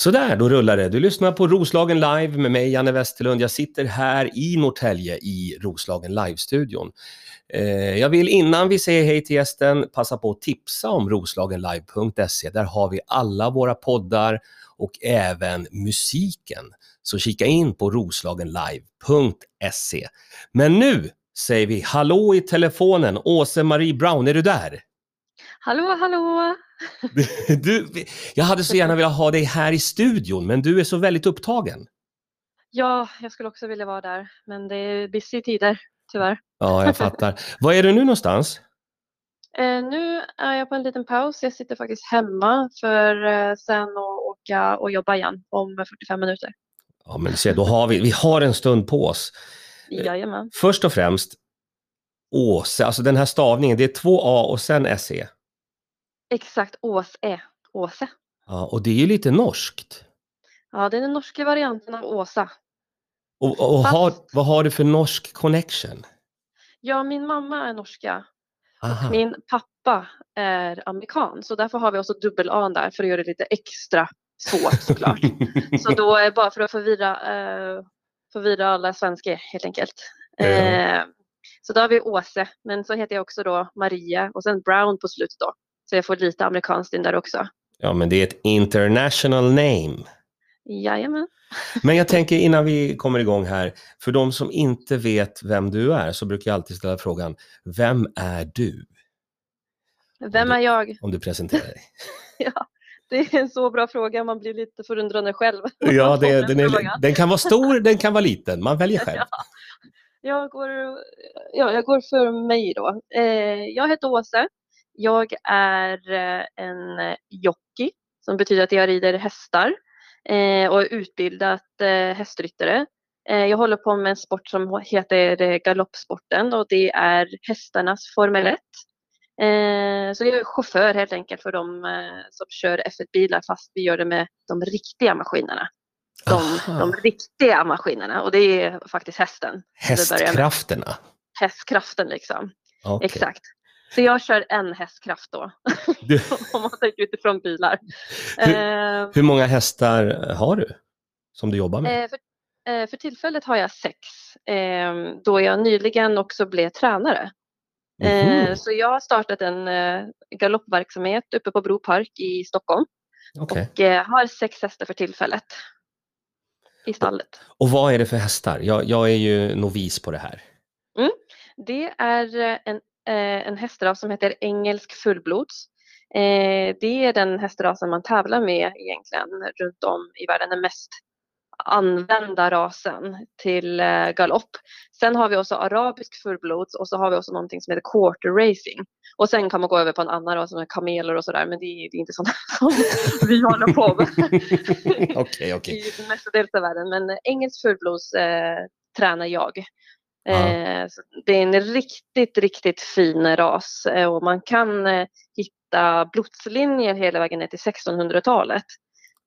Sådär, då rullar det. Du lyssnar på Roslagen Live med mig, Janne Westerlund. Jag sitter här i Norrtälje i Roslagen Live-studion. Eh, jag vill innan vi säger hej till gästen passa på att tipsa om roslagenlive.se. Där har vi alla våra poddar och även musiken. Så kika in på roslagenlive.se. Men nu säger vi hallå i telefonen. Åse-Marie Brown, är du där? Hallå, hallå! Du, jag hade så gärna velat ha dig här i studion, men du är så väldigt upptagen. Ja, jag skulle också vilja vara där, men det är busy tider, tyvärr. Ja, jag fattar. Var är du nu någonstans? Eh, nu är jag på en liten paus. Jag sitter faktiskt hemma för eh, sen att åka och jobba igen om 45 minuter. Ja, men se, då har vi, vi har en stund på oss. Jajamän. Först och främst, Åse, alltså den här stavningen, det är två A och sen SE. Exakt, Åse. Åse. Ja, och det är ju lite norskt. Ja, det är den norska varianten av Åsa. Och, och har, vad har du för norsk connection? Ja, min mamma är norska Aha. och min pappa är amerikan. Så därför har vi också dubbel-A där för att göra det lite extra svårt såklart. så då är bara för att förvirra, eh, förvirra alla svenskar helt enkelt. Eh, så då har vi Åse, men så heter jag också då Maria och sen Brown på slutet då. Så jag får lite amerikanskt in där också. Ja, men det är ett international name. Jajamän. Men jag tänker innan vi kommer igång här, för de som inte vet vem du är så brukar jag alltid ställa frågan, vem är du? Vem är jag? Om du presenterar dig. Ja, det är en så bra fråga. Man blir lite förundrande själv. Ja, det, Den är, den kan vara stor, den kan vara liten, man väljer själv. Ja. Jag går, ja, jag går för mig då. Eh, jag heter Åse. Jag är eh, en jockey som betyder att jag rider hästar eh, och är utbildat eh, hästryttare. Eh, jag håller på med en sport som heter eh, galoppsporten och det är hästarnas Formel 1. Eh, så jag är chaufför helt enkelt för de eh, som kör F1-bilar fast vi gör det med de riktiga maskinerna. De, de riktiga maskinerna och det är faktiskt hästen. Hästkrafterna. Hästkraften liksom. Okej. Exakt. Så jag kör en hästkraft då, Du, om man tänker utifrån bilar. Hur- Eh, hur många hästar har du som du jobbar med? eh, för, eh, för tillfället har jag sex, eh, då jag nyligen också blev tränare. Mhm. Så jag har startat en galoppverksamhet uppe på Bro Park i Stockholm Okej. och har sex hästar för tillfället i stallet. Och vad är det för hästar? Jag, jag är ju novis på det här. Det är en, en hästras som heter engelsk fullblods. Eh, det är den hästrasen man tävlar med egentligen runt om i världen, den mest använda rasen till eh, galopp. Sen har vi också arabisk fullblods och så har vi också någonting som heter quarter racing. Och sen kan man gå över på en annan ras som är kameler och sådär men det är, det är inte sånt som vi håller på med Okej, okej. i mestadels av världen. Men eh, engelsk fullblods eh, tränar jag. Så det är en riktigt, riktigt fin ras eh, och man kan eh, hitta blodslinjer hela vägen ner till 1600-talet.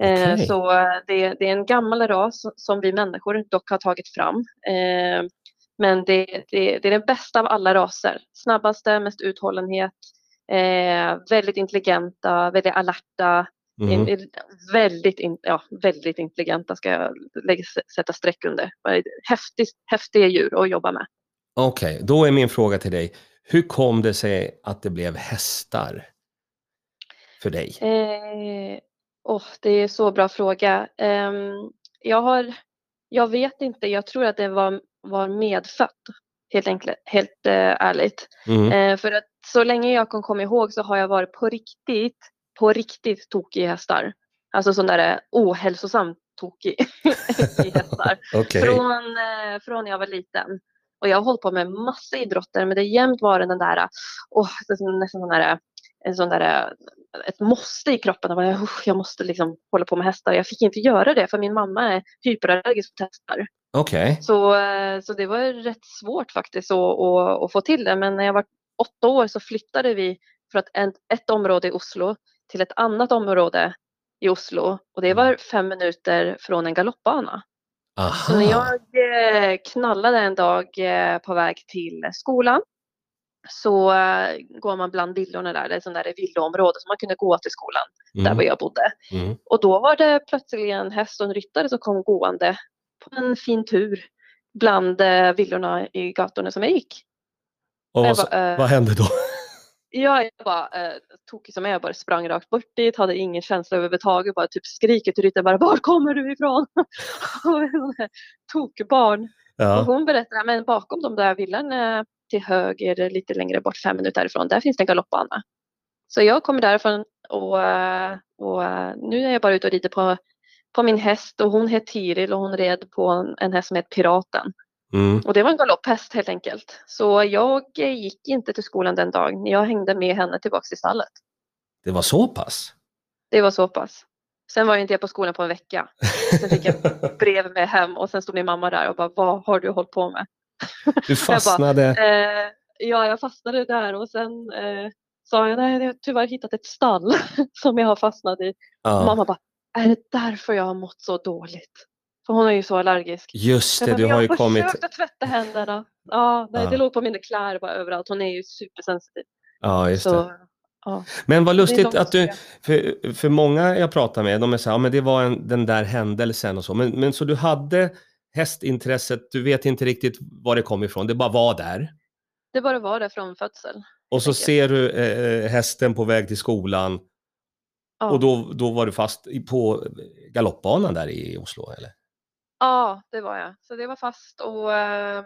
Eh, Okej. Så det, det är en gammal ras som vi människor dock har tagit fram. Men det, det, det är den bästa av alla raser. Snabbaste, mest uthållenhet, väldigt intelligenta, väldigt alerta, Mhm. in- väldigt, in, ja, väldigt intelligenta ska jag lägga, sätta streck under. Häftigt, häftiga djur att jobba med. Okej, då är min fråga till dig. Hur kom det sig att det blev hästar för dig? Eh, åh, det är en så bra fråga. Ehm, jag, har, jag vet inte, jag tror att det var, var medfött. Helt, enkelt, helt eh, ärligt. Mm. Eh, för att så länge jag kan komma ihåg så har jag varit på riktigt, på riktigt tokig i hästar. Alltså sån där ohälsosam tokig i hästar. Okej. Från, eh, från när jag var liten. Och jag har hållit på med massa idrotter men det har jämt varit den där, som- nästan sån där, en sån där, ett måste i kroppen. Jag, bara, "Usch, jag måste liksom hålla på med hästar. Jag fick inte göra det för min mamma är hyperallergisk mot hästar. Okej. Så, eh, så det var rätt svårt faktiskt att, att, att få till det. Men när jag var åtta år så flyttade vi från ett, ett, ett område i Oslo till ett annat område i Oslo. Och det var fem minuter från en galoppbana. Så när Aha. jag eh, knallade en dag eh, på väg till skolan så eh, går man bland villorna där, det är sånt där villaområde så man kunde gå till skolan där Mm. var jag bodde. Mm. Och då var det plötsligt en häst och en ryttare som kom gående på en fin tur bland villorna i gatorna som jag gick. Och Jag vad, bara, vad hände då? Ja, jag bara eh, tokig som jag är, bara sprang rakt bort dit, hade ingen känsla överhuvudtaget, bara typ skriker till ryttaren bara var kommer du ifrån? Och Tokbarn. Och Ja. hon berättar, men bakom de där villan till höger lite längre bort, fem minuter därifrån, där finns det en galoppbana. Så jag kommer därifrån och, eh, och eh, nu är jag bara ute och rider på, på min häst och hon heter Tiril och hon red på en häst som heter Piraten. Mm. Och det var en galopphäst helt enkelt. Så jag gick inte till skolan den dagen. Jag hängde med henne tillbaks till stallet. Det var så pass? Det var så pass. Sen var jag inte på skolan på en vecka. Sen fick jag brev med hem och sen stod min mamma där och bara, vad har du hållit på med? Du fastnade? Eh, ja, jag fastnade där och sen eh, sa jag, nej, jag har tyvärr hittat ett stall som jag har fastnat i. Ja. mamma bara, är det därför jag har mått så dåligt? För hon är ju så allergisk. Just det, du "Men har ju jag kommit... försökte tvätta händerna. Ja, nej, Ja. det låg på mina kläder bara överallt. Hon är ju supersensitiv. Ja, just det. Så, ja. Men vad Det lustigt att du, för, för många jag pratar med, de är så här, ja men det var en, den där händelsen och så. Men, men så du hade hästintresset, du vet inte riktigt var det kom ifrån, det bara var där. Det bara var det från födsel. Och så enkelt. ser du eh, hästen på väg till skolan Ja. och då, då var du fast på galoppbanan där i Oslo, eller? Ja, det var jag. Så det var fast och, eh,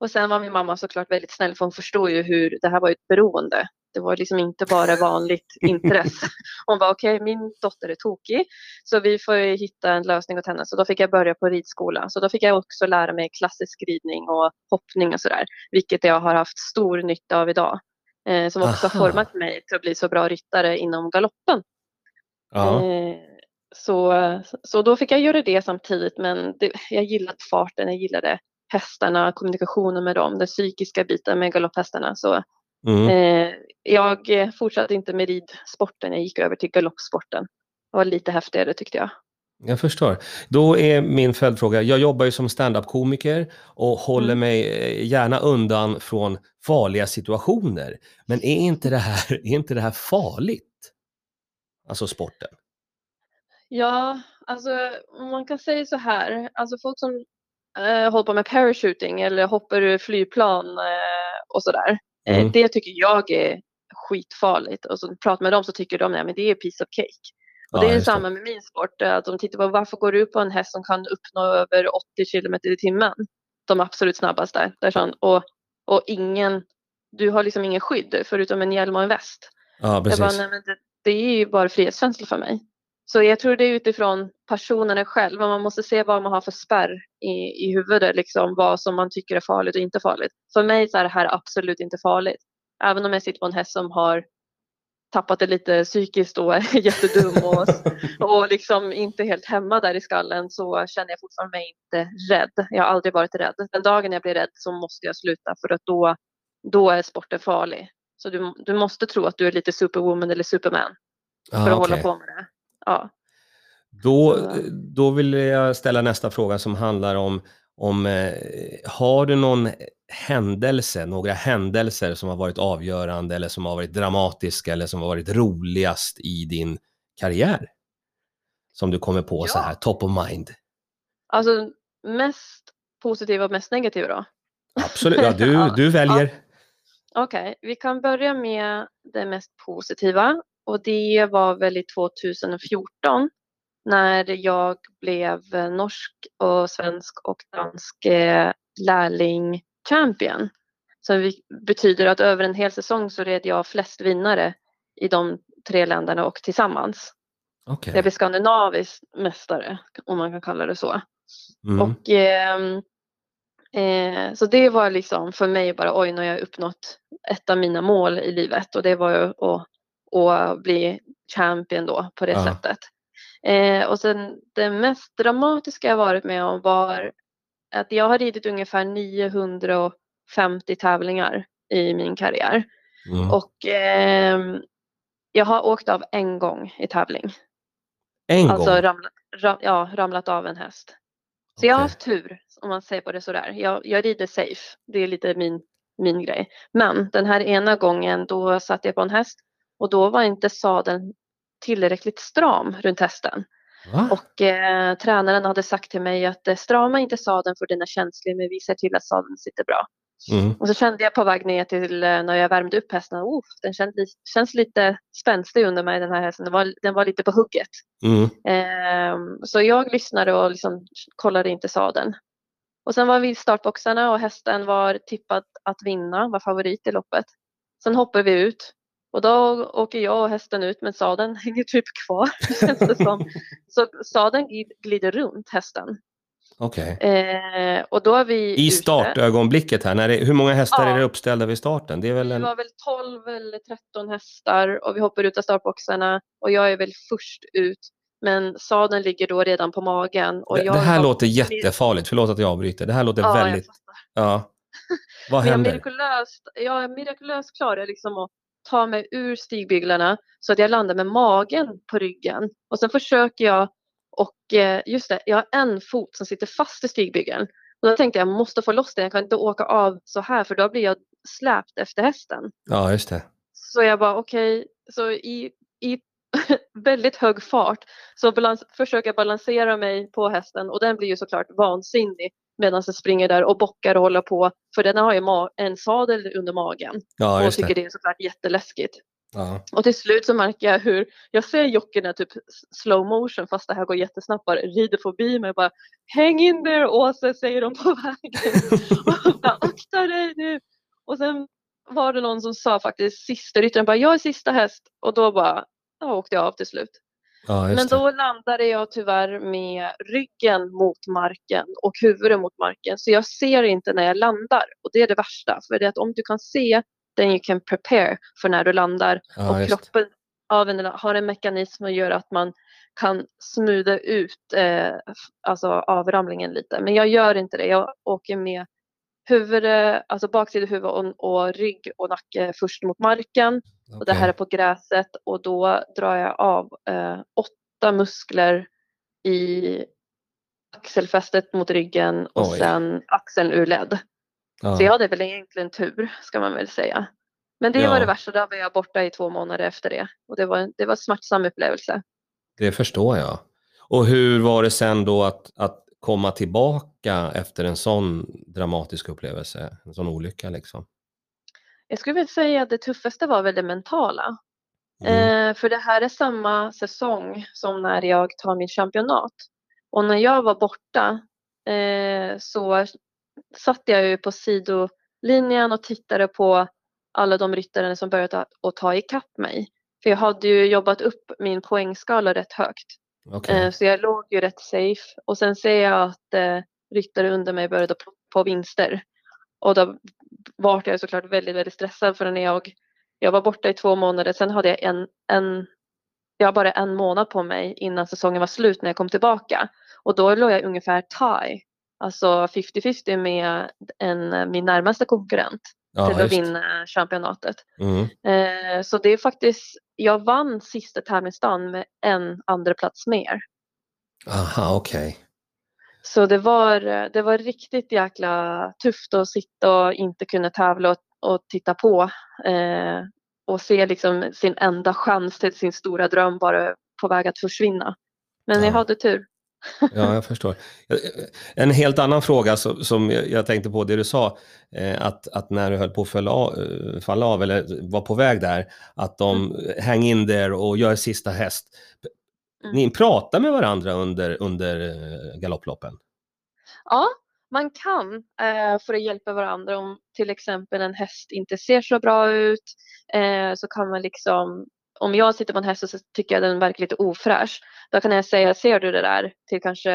och sen var min mamma såklart väldigt snäll för hon förstod ju hur det här var ett beroende. Det var liksom inte bara vanligt intresse. Hon var okej, min dotter är tokig så vi får ju hitta en lösning åt henne. Så då fick jag börja på ridskola. Så då fick jag också lära mig klassisk ridning och hoppning och sådär. Vilket jag har haft stor nytta av idag. Eh, som också Aha. har format mig till att bli så bra ryttare inom galoppen. Ja. Eh, Så, så då fick jag göra det samtidigt men det, jag gillade farten, jag gillade hästarna, kommunikationen med dem, den psykiska biten med galopphästarna. Så Mm. eh, jag fortsatte inte med ridsporten, jag gick över till galoppsporten. Det var lite häftigare tyckte jag. Jag förstår. Då är min följdfråga, jag jobbar ju som standup-komiker och håller Mm. mig eh, gärna undan från farliga situationer. Men är inte det här, är inte det här farligt? Alltså sporten. Ja, alltså man kan säga så här, alltså folk som eh, håller på med parachuting eller hoppar ur flygplan eh, och sådär. Eh, Mm. det tycker jag är skitfarligt. Och så pratar med dem så tycker de att det är piece of cake. Och Ja, det är samma med min sport. eh, Att de tittar på varför går du upp på en häst som kan uppnå över 80 kilometer i timmen? De absolut snabbaste. Där han, och, och ingen, du har liksom ingen skydd förutom en hjälm och en väst. Ja, Jag precis. bara, nej, det, det är ju bara frihetskänsla för mig. Så jag tror det är utifrån personerna själva. Man måste se vad man har för spärr i, i huvudet, liksom, vad som man tycker är farligt och inte farligt. För mig så är det här absolut inte farligt. Även om jag sitter på en häst som har tappat det lite psykiskt och är jättedum och, och liksom inte helt hemma där i skallen så känner jag fortfarande mig inte rädd. Jag har aldrig varit rädd. Den dagen jag blir rädd så måste jag sluta för att då, då är sporten farlig. Så du, du måste tro att du är lite superwoman eller superman för Ah, att hålla okej. på med det. Ja. Då, Så- då vill jag ställa nästa fråga som handlar om, om eh, har du någon händelse, några händelser som har varit avgörande eller som har varit dramatiska eller som har varit roligast i din karriär? Som du kommer på så Ja. här, top of mind. Alltså mest positiva och mest negativa då? Absolut, ja, du, Ja. du väljer. Okej, vi kan börja med det mest positiva och det var väl i 2014 när jag blev eh, norsk och svensk och dansk eh, lärling champion. Så vi, betyder att över en hel säsong så red jag flest vinnare i de tre länderna och tillsammans. Okej. Jag blev skandinavisk mästare om man kan kalla det så. Mm. Och, ehm, eh, så det var liksom för mig bara oj, nu har jag uppnått ett av mina mål i livet och det var ju att, att bli champion då på det Ja. sättet. Eh, och sen det mest dramatiska jag varit med om var att jag har ridit ungefär 950 tävlingar i min karriär Mm. och ehm, jag har åkt av en gång i tävling. en Alltså gång? ramlat, ram, ja, ramlat av en häst. Så jag har haft tur om man säger på det sådär. Jag, jag rider safe. Det är lite min min grej. Men den här ena gången då satt jag på en häst och då var inte sadeln tillräckligt stram runt hästen. Va? Och eh, tränaren hade sagt till mig att eh, strama inte sadeln för den är känslig men vi ser till att sadeln sitter bra. Mm. Och så kände jag på väg ner till eh, när jag värmde upp hästen, oh, den känns, känns lite spänstig under mig den här hästen, den var, den var lite på hugget. Mm. Ehm, så jag lyssnade och liksom kollade inte sadeln. Och sen var vi i startboxarna och hästen var tippad att vinna, var favorit i loppet. Sen hoppar vi ut och då åker jag och hästen ut men sadeln hänger typ kvar. känns det som. Så sadeln glid- glider runt hästen. Okej. Och då är vi I ute. startögonblicket här, när det, hur många hästar Ja. är det uppställda vid starten? Det är väl Vi en... var väl 12 eller 13 hästar och vi hoppar ut av startboxarna och jag är väl först ut. Men sadeln ligger då redan på magen. Och Det, det här har- låter jättefarligt, förlåt att jag avbryter. Det här låter Ja, väldigt... Ja. Vad Men jag är händer? mirakulöst, jag är mirakulöst klar jag liksom att ta mig ur stigbyglarna så att jag landar med magen på ryggen. Och sen försöker jag och eh, just det, jag har en fot som sitter fast i stigbygeln. Och då tänkte jag, jag måste få loss den, jag kan inte åka av så här för då blir jag släpt efter hästen. Ja, just det. Så jag bara okej, så i, i väldigt hög fart så balans, försöker jag balansera mig på hästen och den blir ju såklart vansinnig medan den springer där och bockar och håller på för den har ju en sadel under magen Ja, och tycker det. det är såklart jätteläskigt. Ja. Och till slut så märker jag hur jag ser jockeyn typ slow motion fast det här går jättesnabbt bara rider förbi mig och bara Häng in there Åse säger de på vägen. och bara, akta dig nu. Och sen var det någon som sa faktiskt sista ryttaren bara jag är sista häst och då bara ja, åkte jag av till slut. Ja, Men just det. då landade jag tyvärr med ryggen mot marken och huvudet mot marken så jag ser inte när jag landar och det är det värsta för det är att om du kan se then you can prepare för när du landar Ja, och kroppen av en, har en mekanism som gör att man kan smuda ut eh, alltså avramlingen lite. Men jag gör inte det. Jag åker med huvudet, alltså baksida huvud och, och rygg och nacke först mot marken. Och det här är på gräset och då drar jag av eh, åtta muskler i axelfästet mot ryggen och Oj. sen axeln ur led. ja. Så jag hade väl egentligen tur ska man väl säga. Men det Ja. var det värsta, då var jag borta i två månader efter det. Och det var, det var en smärtsam upplevelse. Det förstår jag. Och hur var det sen då att, att komma tillbaka efter en sån dramatisk upplevelse? En sån olycka liksom? Jag skulle väl säga att det tuffaste var väl det mentala. Mm. Eh, för det här är samma säsong som när jag tar min championat. Och när jag var borta eh, så satt jag ju på sidolinjen och tittade på alla de ryttare som börjat att, att ta ikapp mig. För jag hade ju jobbat upp min poängskala rätt högt. Okej. Eh, så jag låg ju rätt safe. Och sen ser jag att eh, ryttare under mig började på, vinster. Och då var jag såklart väldigt, väldigt stressad för när jag, jag var borta i två månader. Sen hade jag en, en, jag har bara en månad på mig innan säsongen var slut när jag kom tillbaka. Och då låg jag ungefär tie, alltså 50-50 med en, min närmaste konkurrent ja, till att just. vinna championatet. Mm. Eh, så det är faktiskt, jag vann sista tävlingsdagen med en andra plats mer. Aha, okej. Så det var, det var riktigt jäkla tufft att sitta och inte kunna tävla och, och titta på. Eh, och se liksom sin enda chans till sin stora dröm bara på väg att försvinna. Men Ja. jag hade tur. Ja, jag förstår. En helt annan fråga som, som jag tänkte på, det du sa, eh, att, att när du höll på att falla av, eh, falla av eller var på väg där, att de hang in there och gör sista häst. Mm. Ni pratar med varandra under, under eh, galopploppen? Ja, man kan eh, för att hjälpa varandra om till exempel en häst inte ser så bra ut eh, så kan man liksom om jag sitter på en häst och så tycker jag den verkar lite ofräsch då kan jag säga ser du det där till kanske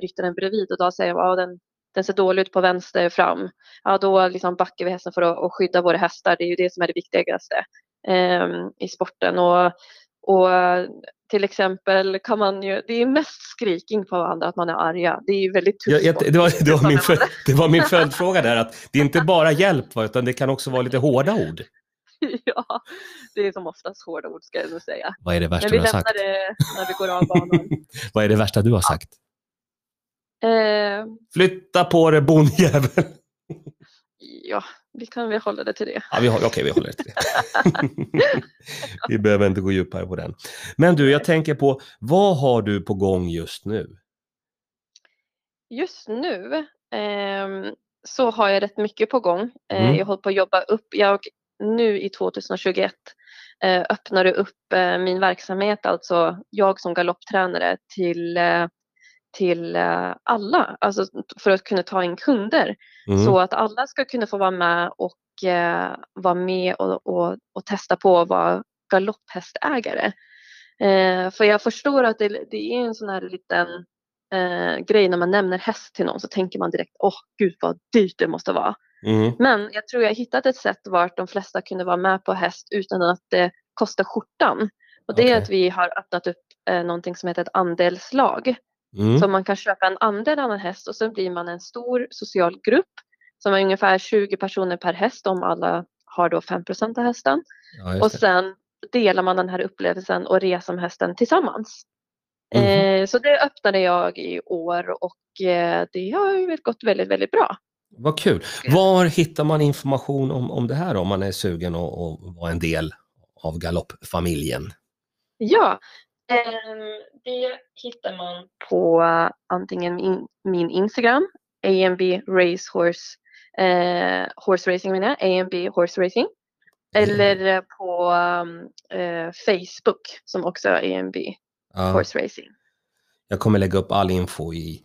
ryttaren bredvid och då säger jag ja, den, den ser dålig ut på vänster fram. Ja då liksom backar vi hästen för att, att skydda våra hästar. Det är ju det som är det viktigaste eh, i sporten. Och, och till exempel kan man ju, det är mest skriking på varandra att man är arga. Det är ju väldigt tufft. Sport. det, var, det, var min, för, det var min följdfråga där, att det är inte bara hjälp, va, utan det kan också vara lite hårda ord. ja, det är som oftast hårda ord ska jag nog säga. Vad är det värsta Men vi du har lämnar sagt? det när vi går av banan. Vad är det värsta du har sagt? Eh, Flytta på dig bondjävel! ja, vi kan väl hålla det till det. Ja, vi, okej, vi håller det till det. vi behöver inte gå djupare på den. Men du, jag tänker på, vad har du på gång just nu? Just nu ehm, så har jag rätt mycket på gång. Eh, Mm. Jag håller på att jobba upp. Jag nu i 2021 eh, öppnade upp eh, min verksamhet, alltså jag som galopptränare till, eh, till eh, alla, alltså för att kunna ta in kunder. Mm. Så att alla ska kunna få vara med och eh, vara med och, och, och testa på att vara galopphästägare. Eh, för jag förstår att det, det är en sån här liten eh, grej när man nämner häst till någon så tänker man direkt åh gud vad dyrt det måste vara. Mm. Men jag tror jag hittat ett sätt vart de flesta kunde vara med på häst utan att det kostar skjortan. Och det Okej. är att vi har öppnat upp eh, någonting som heter ett andelslag. Mm. Så man kan köpa en andel av en häst och sen blir man en stor social grupp som är ungefär 20 personer per häst om alla har då 5 av hästen. Ja, Och sen delar man den här upplevelsen och reser med hästen tillsammans. Mhm. Eh, så det öppnade jag i år och eh, det har gått väldigt, väldigt bra. Vad kul. Var hittar man information om, om det här om man är sugen att att vara en del av galoppfamiljen? Ja, det hittar man på antingen min, Instagram, AMB Racehorse, eh, Horse Racing menar jag, AMB Horse Racing. Eller eh, på eh, Facebook som också är AMB Ja, Horse Racing. jag kommer lägga upp all info i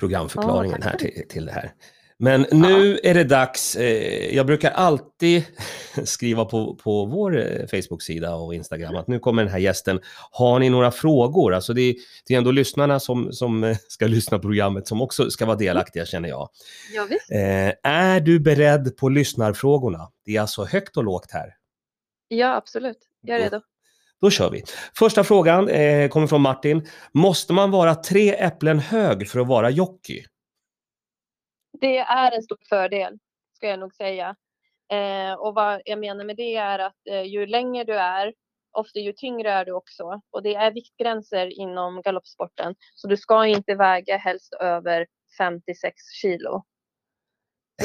programförklaringen Ja, här till, till det här. Men nu är det dags. Eh, jag brukar alltid skriva på, på vår eh, Facebook-sida och Instagram att nu kommer den här gästen. Har ni några frågor? Alltså det, är- det är ändå lyssnarna som, som eh, ska lyssna på programmet som också ska vara delaktiga känner jag. Ja, visst. Eh, är du beredd på lyssnarfrågorna? Det är alltså högt och lågt här. ja absolut. Jag är redo. Då kör vi. Första frågan eh, kommer från Martin. Måste man vara tre äpplen hög för att vara jockey? Det är en stor fördel, ska jag nog säga. Eh, och vad jag menar med det är att eh, ju längre du är, ofta ju tyngre är du också. Och det är viktgränser inom galoppsporten. Så du ska inte väga helst över 56 kilo.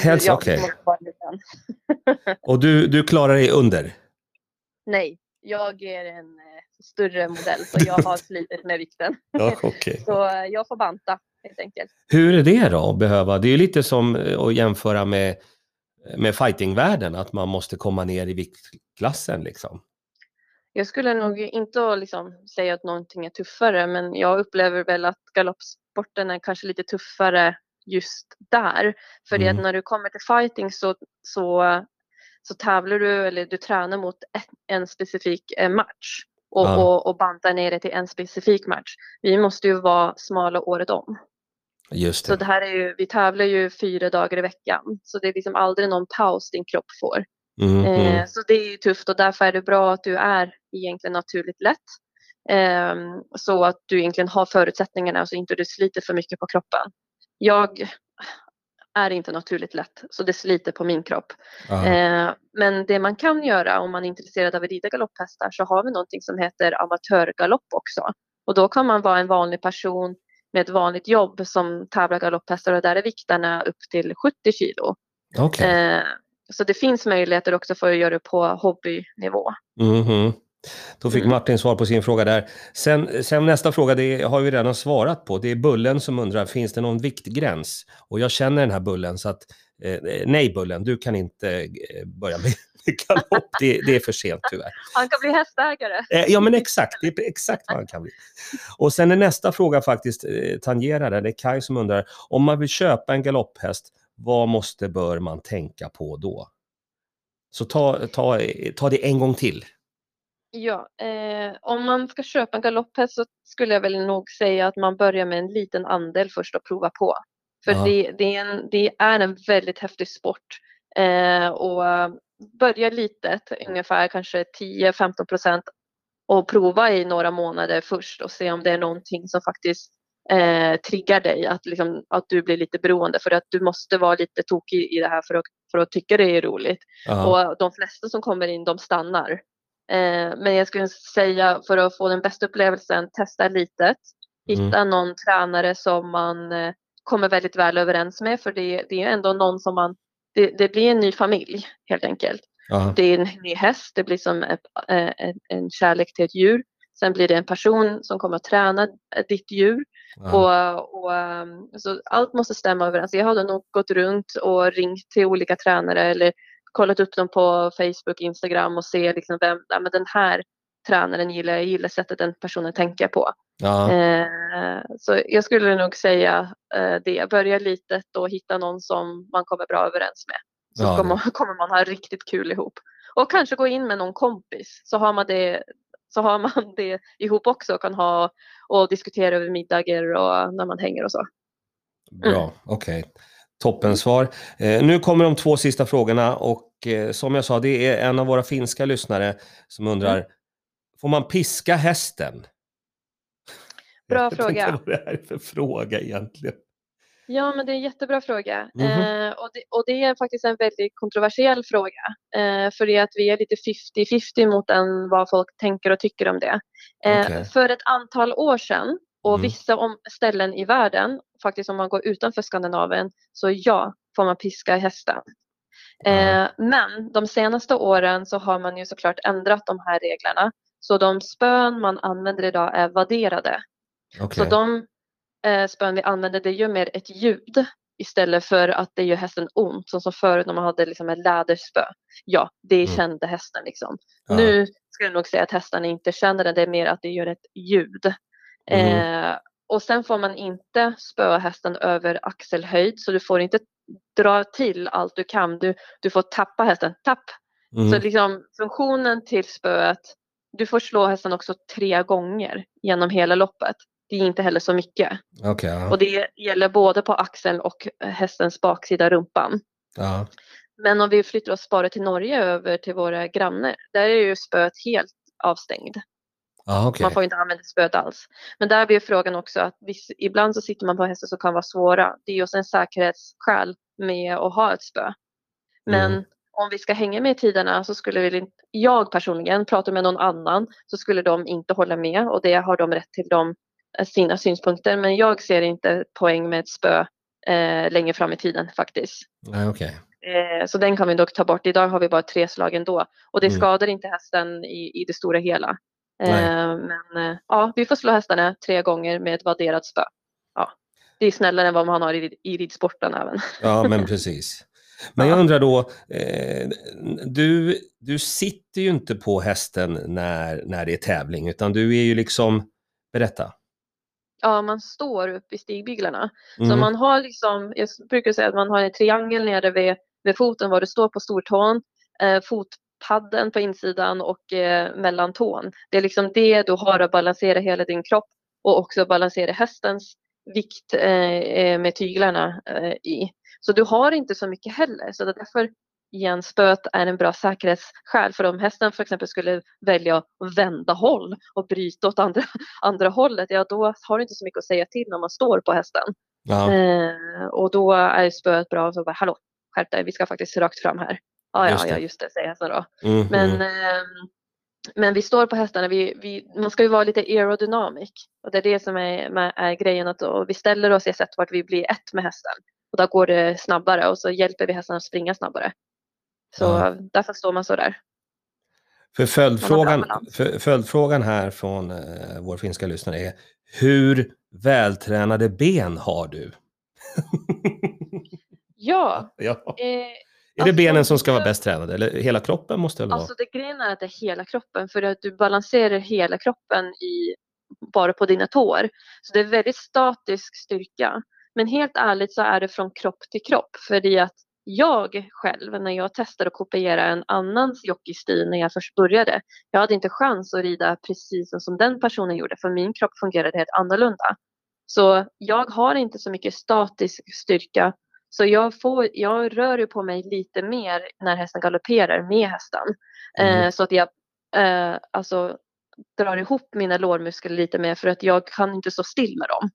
Helst, okej. liten. Och du, du klarar dig under? Nej, jag är en eh, större modell så jag har slitit med vikten. Ja, okej. Så eh, jag får banta helt enkelt. Hur är det då att behöva? Det är ju lite som eh, att jämföra med, med fightingvärlden, att man måste komma ner i viktklassen liksom. Jag skulle nog inte liksom säga att någonting är tuffare men jag upplever väl att galoppsporten är kanske lite tuffare just där. För det Mm. att när du kommer till fighting så, så, så tävlar du eller du tränar mot ett, en specifik eh, match och, Ja. och, och bantar ner det till en specifik match. Vi måste ju vara smala året om. Just Så det. det här är ju, vi tävlar ju fyra dagar i veckan så det är liksom aldrig någon paus din kropp får. Mm, mm. Eh, så det är ju tufft och därför är det bra att du är egentligen naturligt lätt. Ehm, så att du egentligen har förutsättningarna så inte du sliter för mycket på kroppen. Jag är inte naturligt lätt så det sliter på min kropp. Eh, men det man kan göra om man är intresserad av att rida galopphästar så har vi någonting som heter amatörgalopp också. Och då kan man vara en vanlig person med ett vanligt jobb som tävlar galopphästar och där är vikterna upp till 70 kilo. Okej. Eh, så det finns möjligheter också för att göra det på hobbynivå. Mhm. Då fick Mm. Martin svar på sin fråga där. Sen, sen nästa fråga, det har vi redan svarat på. Det är Bullen som undrar, finns det någon viktgräns? Och jag känner den här Bullen, så att nej Bullen, du kan inte eh, börja med galopp. Det, det är för sent tyvärr. Han kan bli hästägare. Eh, Ja men exakt, det är exakt vad han kan bli. Och sen är nästa fråga faktiskt eh, tangerar det. Är Kai som undrar, om man vill köpa en galopphäst, vad måste, bör man tänka på då? Så ta, ta, ta det en gång till. Ja, eh, om man ska köpa en galopphäst så skulle jag väl nog säga att man börjar med en liten andel först och prova på. För Ja. det, det, är en, det är en väldigt häftig sport. Eh, och börja litet, ungefär kanske 10-15 procent och prova i några månader först och se om det är någonting som faktiskt eh, triggar dig, att, liksom, att du blir lite beroende för att du måste vara lite tokig i det här för att, för att tycka det är roligt. Ja. Och de flesta som kommer in, de stannar. Eh, men jag skulle säga för att få den bästa upplevelsen, testa litet. Hitta någon tränare som man eh, kommer väldigt väl överens med. För det, det är ändå någon som man det, det blir en ny familj helt enkelt. Ja. Det är en ny häst, det blir som ett, eh, en, en kärlek till ett djur. Sen blir det en person som kommer att träna ditt djur. Och, och, ehm, så allt måste stämma överens. Jag hade nog gått runt och ringt till olika tränare eller kollat upp dem på Facebook, Instagram och se liksom vem, ja, men den här tränaren gillar jag, gillar sättet den personen tänker på. Ja. Eh, så jag skulle nog säga eh, det, börja litet och hitta någon som man kommer bra överens med. Så Ja, kommer, kommer man ha riktigt kul ihop. Och kanske gå in med någon kompis så har man det, så har man det ihop också och kan ha och diskutera över middagar och när man hänger och så. Bra, okej. Toppensvar. Eh, nu kommer de två sista frågorna och eh, som jag sa, det är en av våra finska lyssnare som undrar, Mm. får man piska hästen? Bra jag fråga. vad det här är för fråga egentligen. Ja, men det är en jättebra fråga. Mhm. Eh, och, det, och det är faktiskt en väldigt kontroversiell fråga. Eh, för det att vi är lite 50-50 mot den, vad folk tänker och tycker om det. Eh, Okej. För ett antal år sedan och Mm. vissa om, ställen i världen, faktiskt om man går utanför Skandinavien, så ja, får man piska hästen. Eh, men de senaste åren så har man ju såklart ändrat de här reglerna. Så de spön man använder idag är vadderade. Okej. Så de eh, spön vi använder det gör mer ett ljud istället för att det gör hästen ont. Som, som förut när man hade liksom ett läderspö. Ja, det Mm. kände hästen liksom. Ja. Nu skulle jag nog säga att hästarna inte känner det, det är mer att det gör ett ljud. Mhm. Eh, och sen får man inte spöa hästen över axelhöjd så du får inte dra till allt du kan. Du, du får tappa hästen, tapp. Mm. Så liksom funktionen till spöet, du får slå hästen också tre gånger genom hela loppet. Det är inte heller så mycket. Ja. Och det gäller både på axeln och hästens baksida rumpan. ja. Men om vi flyttar oss bara till Norge över till våra grannar, där är ju spöet helt avstängd. Ja, okej. Man får inte använda spöet alls. Men där blir frågan också att viss, ibland så sitter man på hästar som kan vara svåra. Det är ju också en säkerhetsskäl med att ha ett spö. Men Mm. om vi ska hänga med i tiderna så skulle inte, jag personligen, prata med någon annan så skulle de inte hålla med och det har de rätt till de, sina synpunkter. Men jag ser inte poäng med ett spö eh, längre fram i tiden faktiskt. Nej, okej. Eh, så den kan vi dock ta bort. Idag har vi bara tre slag ändå och det Mm. skadar inte hästen i, i det stora hela. Eh, men eh, ja, vi får slå hästarna tre gånger med ett vadderat spö. Ja, det är snällare än vad man har i, i ridsporten även. Ja, men precis. Men jag Ja. undrar då, eh, du, du sitter ju inte på hästen när, när det är tävling, utan du är ju liksom, berätta. Ja, man står upp i stigbyglarna. Så Mm. man har liksom, jag brukar säga att man har en triangel nere vid, vid foten var du står på stortån, eh, fotpadden på insidan och eh, mellan tån. Det är liksom det du har att balansera hela din kropp och också balansera hästens vikt eh, eh, med tyglarna eh, i. Så du har inte så mycket heller. Så därför igen, spöet är en bra säkerhetsskäl. För om hästen för exempel skulle välja att vända håll och bryta åt andra, andra hållet, ja då har du inte så mycket att säga till när man står på hästen. Ja, Eh, och då är spöet bra. Så bara, Hallå, skärp dig, vi ska faktiskt rakt fram här. Ja, Just ja, ja, just det, säger hästen då. mm, Men, mm. ehm, men vi står på hästarna, vi, vi, man ska ju vara lite aerodynamic. Och det är det som är, med, är grejen, att då, vi ställer oss i ett sätt vart vi blir ett med hästen. Och då går det snabbare och så hjälper vi hästarna att springa snabbare. Så Ja. därför står man så där. För följdfrågan, för, följdfrågan här från eh, vår finska lyssnare är, hur vältränade ben har du? Ja, ja. eh, Är det alltså, benen som ska vara bäst tränade, eller hela kroppen måste det väl Alltså det grejen är att det är hela kroppen för att du balanserar hela kroppen i, bara på dina tår. Så det är väldigt statisk styrka. Men helt ärligt så är det från kropp till kropp. För det att jag själv, när jag testade att kopiera en annans jockeystil när jag först började, jag hade inte chans att rida precis som den personen gjorde för min kropp fungerade helt annorlunda. Så jag har inte så mycket statisk styrka så jag, får, jag rör ju på mig lite mer när hästen galopperar med hästen. Mm. Eh, så att jag eh, alltså, drar ihop mina lårmuskler lite mer för att jag kan inte stå still med dem.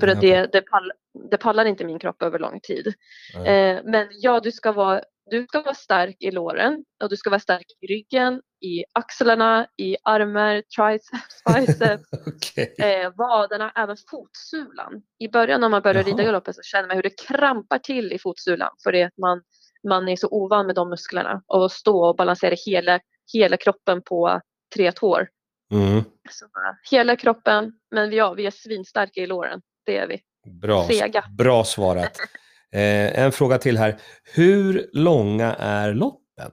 För att det, det, pall, det pallar inte min kropp över lång tid. Eh, men ja, du ska, vara, du ska vara stark i låren och du ska vara stark i ryggen, i axlarna, i armar, triceps, biceps, Okej. eh, vaderna, även fotsulan. I början när man börjar rida Jaha. galoppen så känner man hur det krampar till i fotsulan för det att man man är så ovan med de musklerna och stå och balansera hela, hela kroppen på tre tår. Mm. Så, uh, hela kroppen, men ja, vi är svinstarka i låren. Det är vi. Bra, Sega. bra svarat. Eh, en fråga till här. Hur långa är loppen?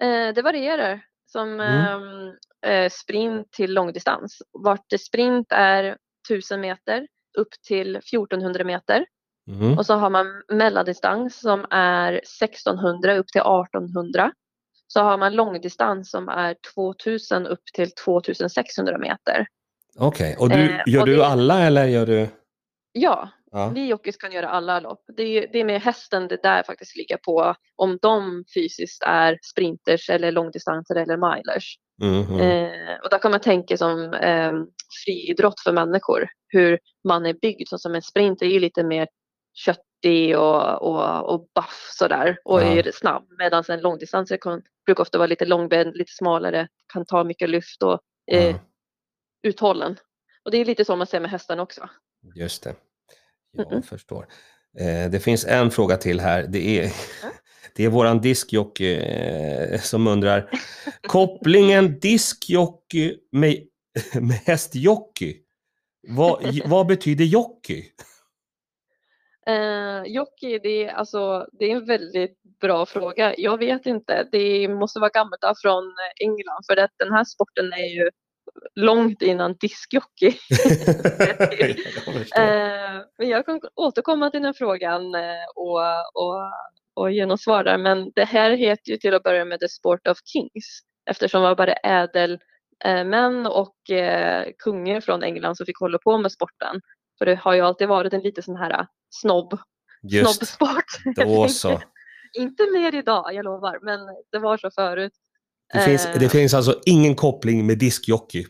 Eh, det varierar som Mm. eh, sprint till långdistans. Vart det sprint är 1000 meter upp till 1400 meter. Mm. Och så har man mellandistans som är 1600 upp till 1800. Så har man långdistans som är 2000 upp till 2600 meter. Okej, och du, Eh, gör och du det- alla eller gör du? Ja, Ja. vi jockeys kan göra alla lopp. Det är, det är med hästen det där faktiskt ligger på om de fysiskt är sprinters eller långdistanser eller milers. Mm, mm. Eh, och där kan man tänka som eh, friidrott för människor. Hur man är byggd. Så som en sprint är ju lite mer köttig och, och, och buff sådär och Ja. är snabb. Medan en långdistanser kan, brukar ofta vara lite långbent, lite smalare, kan ta mycket lyft och eh, Ja, uthållen. Och det är lite så man ser med hästen också. just det. Jag Mm-mm. förstår. Eh, det finns en fråga till här. Det är, det är våran diskjockey eh, som undrar. Kopplingen diskjockey med, med hästjockey. Vad, vad betyder jockey? Eh, jockey, det är, alltså, det är en väldigt bra fråga. Jag vet inte. Det måste vara gammalt från England för att den här sporten är ju långt innan diskjockey. Eh, men jag kan återkomma till den frågan eh, och, och, och ge något svar där. Men det här heter ju till att börja med The Sport of Kings eftersom det var bara ädel eh, män och eh, kungar från England som fick hålla på med sporten. För det har ju alltid varit en lite sån här snobb, Just snobbsport. då så. Inte mer idag, jag lovar, men det var så förut. Det finns, Eh. det finns alltså ingen koppling med diskjockey.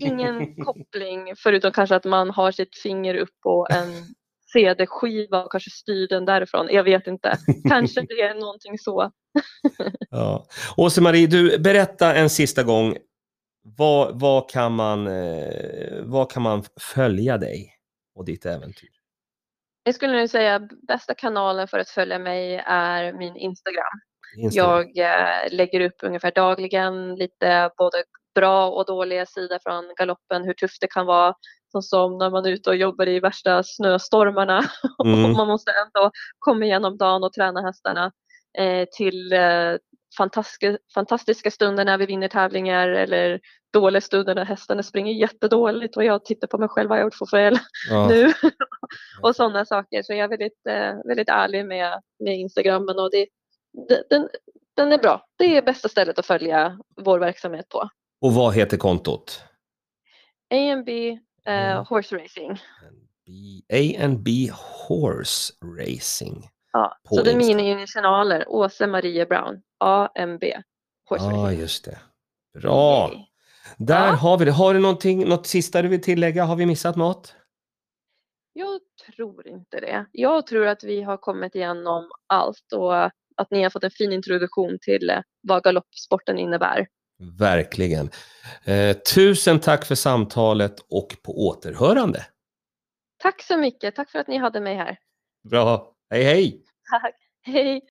Ingen koppling förutom kanske att man har sitt finger upp på en CD-skiva och kanske styr den därifrån. Jag vet inte. Kanske det är någonting så. Ja. Åse-Marie, du, berätta en sista gång. Vad, vad, kan man, eh, vad kan man följa dig och ditt äventyr? Jag skulle nu säga bästa kanalen för att följa mig är min Instagram. Instagram. Jag eh, lägger upp ungefär dagligen lite både bra och dåliga sidor från galoppen, hur tufft det kan vara. Som, när man är ute och jobbar i värsta snöstormarna Mm. och man måste ändå komma igenom dagen och träna hästarna. Eh, till eh, fantastiska, fantastiska stunder när vi vinner tävlingar eller dåliga stunder när hästarna springer jättedåligt och jag tittar på mig själv vad jag gjort för fel Ja. nu. och sådana saker. Så jag är väldigt, eh, väldigt ärlig med, med Instagrammen och det- den, den är bra. Det är bästa stället att följa vår verksamhet på. Och vad heter kontot? AMB eh. Horse Racing. A&B Horse Racing. Ja, så det är mina initialer. Åse Marie Brown. AMB Horse Ja, Racing. just det. Bra. Yay. Där Ja. har vi det. Har du någonting, något sista du vill tillägga? Har vi missat något? Jag tror inte det. Jag tror att vi har kommit igenom allt och att ni har fått en fin introduktion till eh, vad galoppsporten innebär. Verkligen. Eh, tusen tack för samtalet och på återhörande. Tack så mycket. Tack för att ni hade mig här. Bra. Hej hej! Tack. Hej!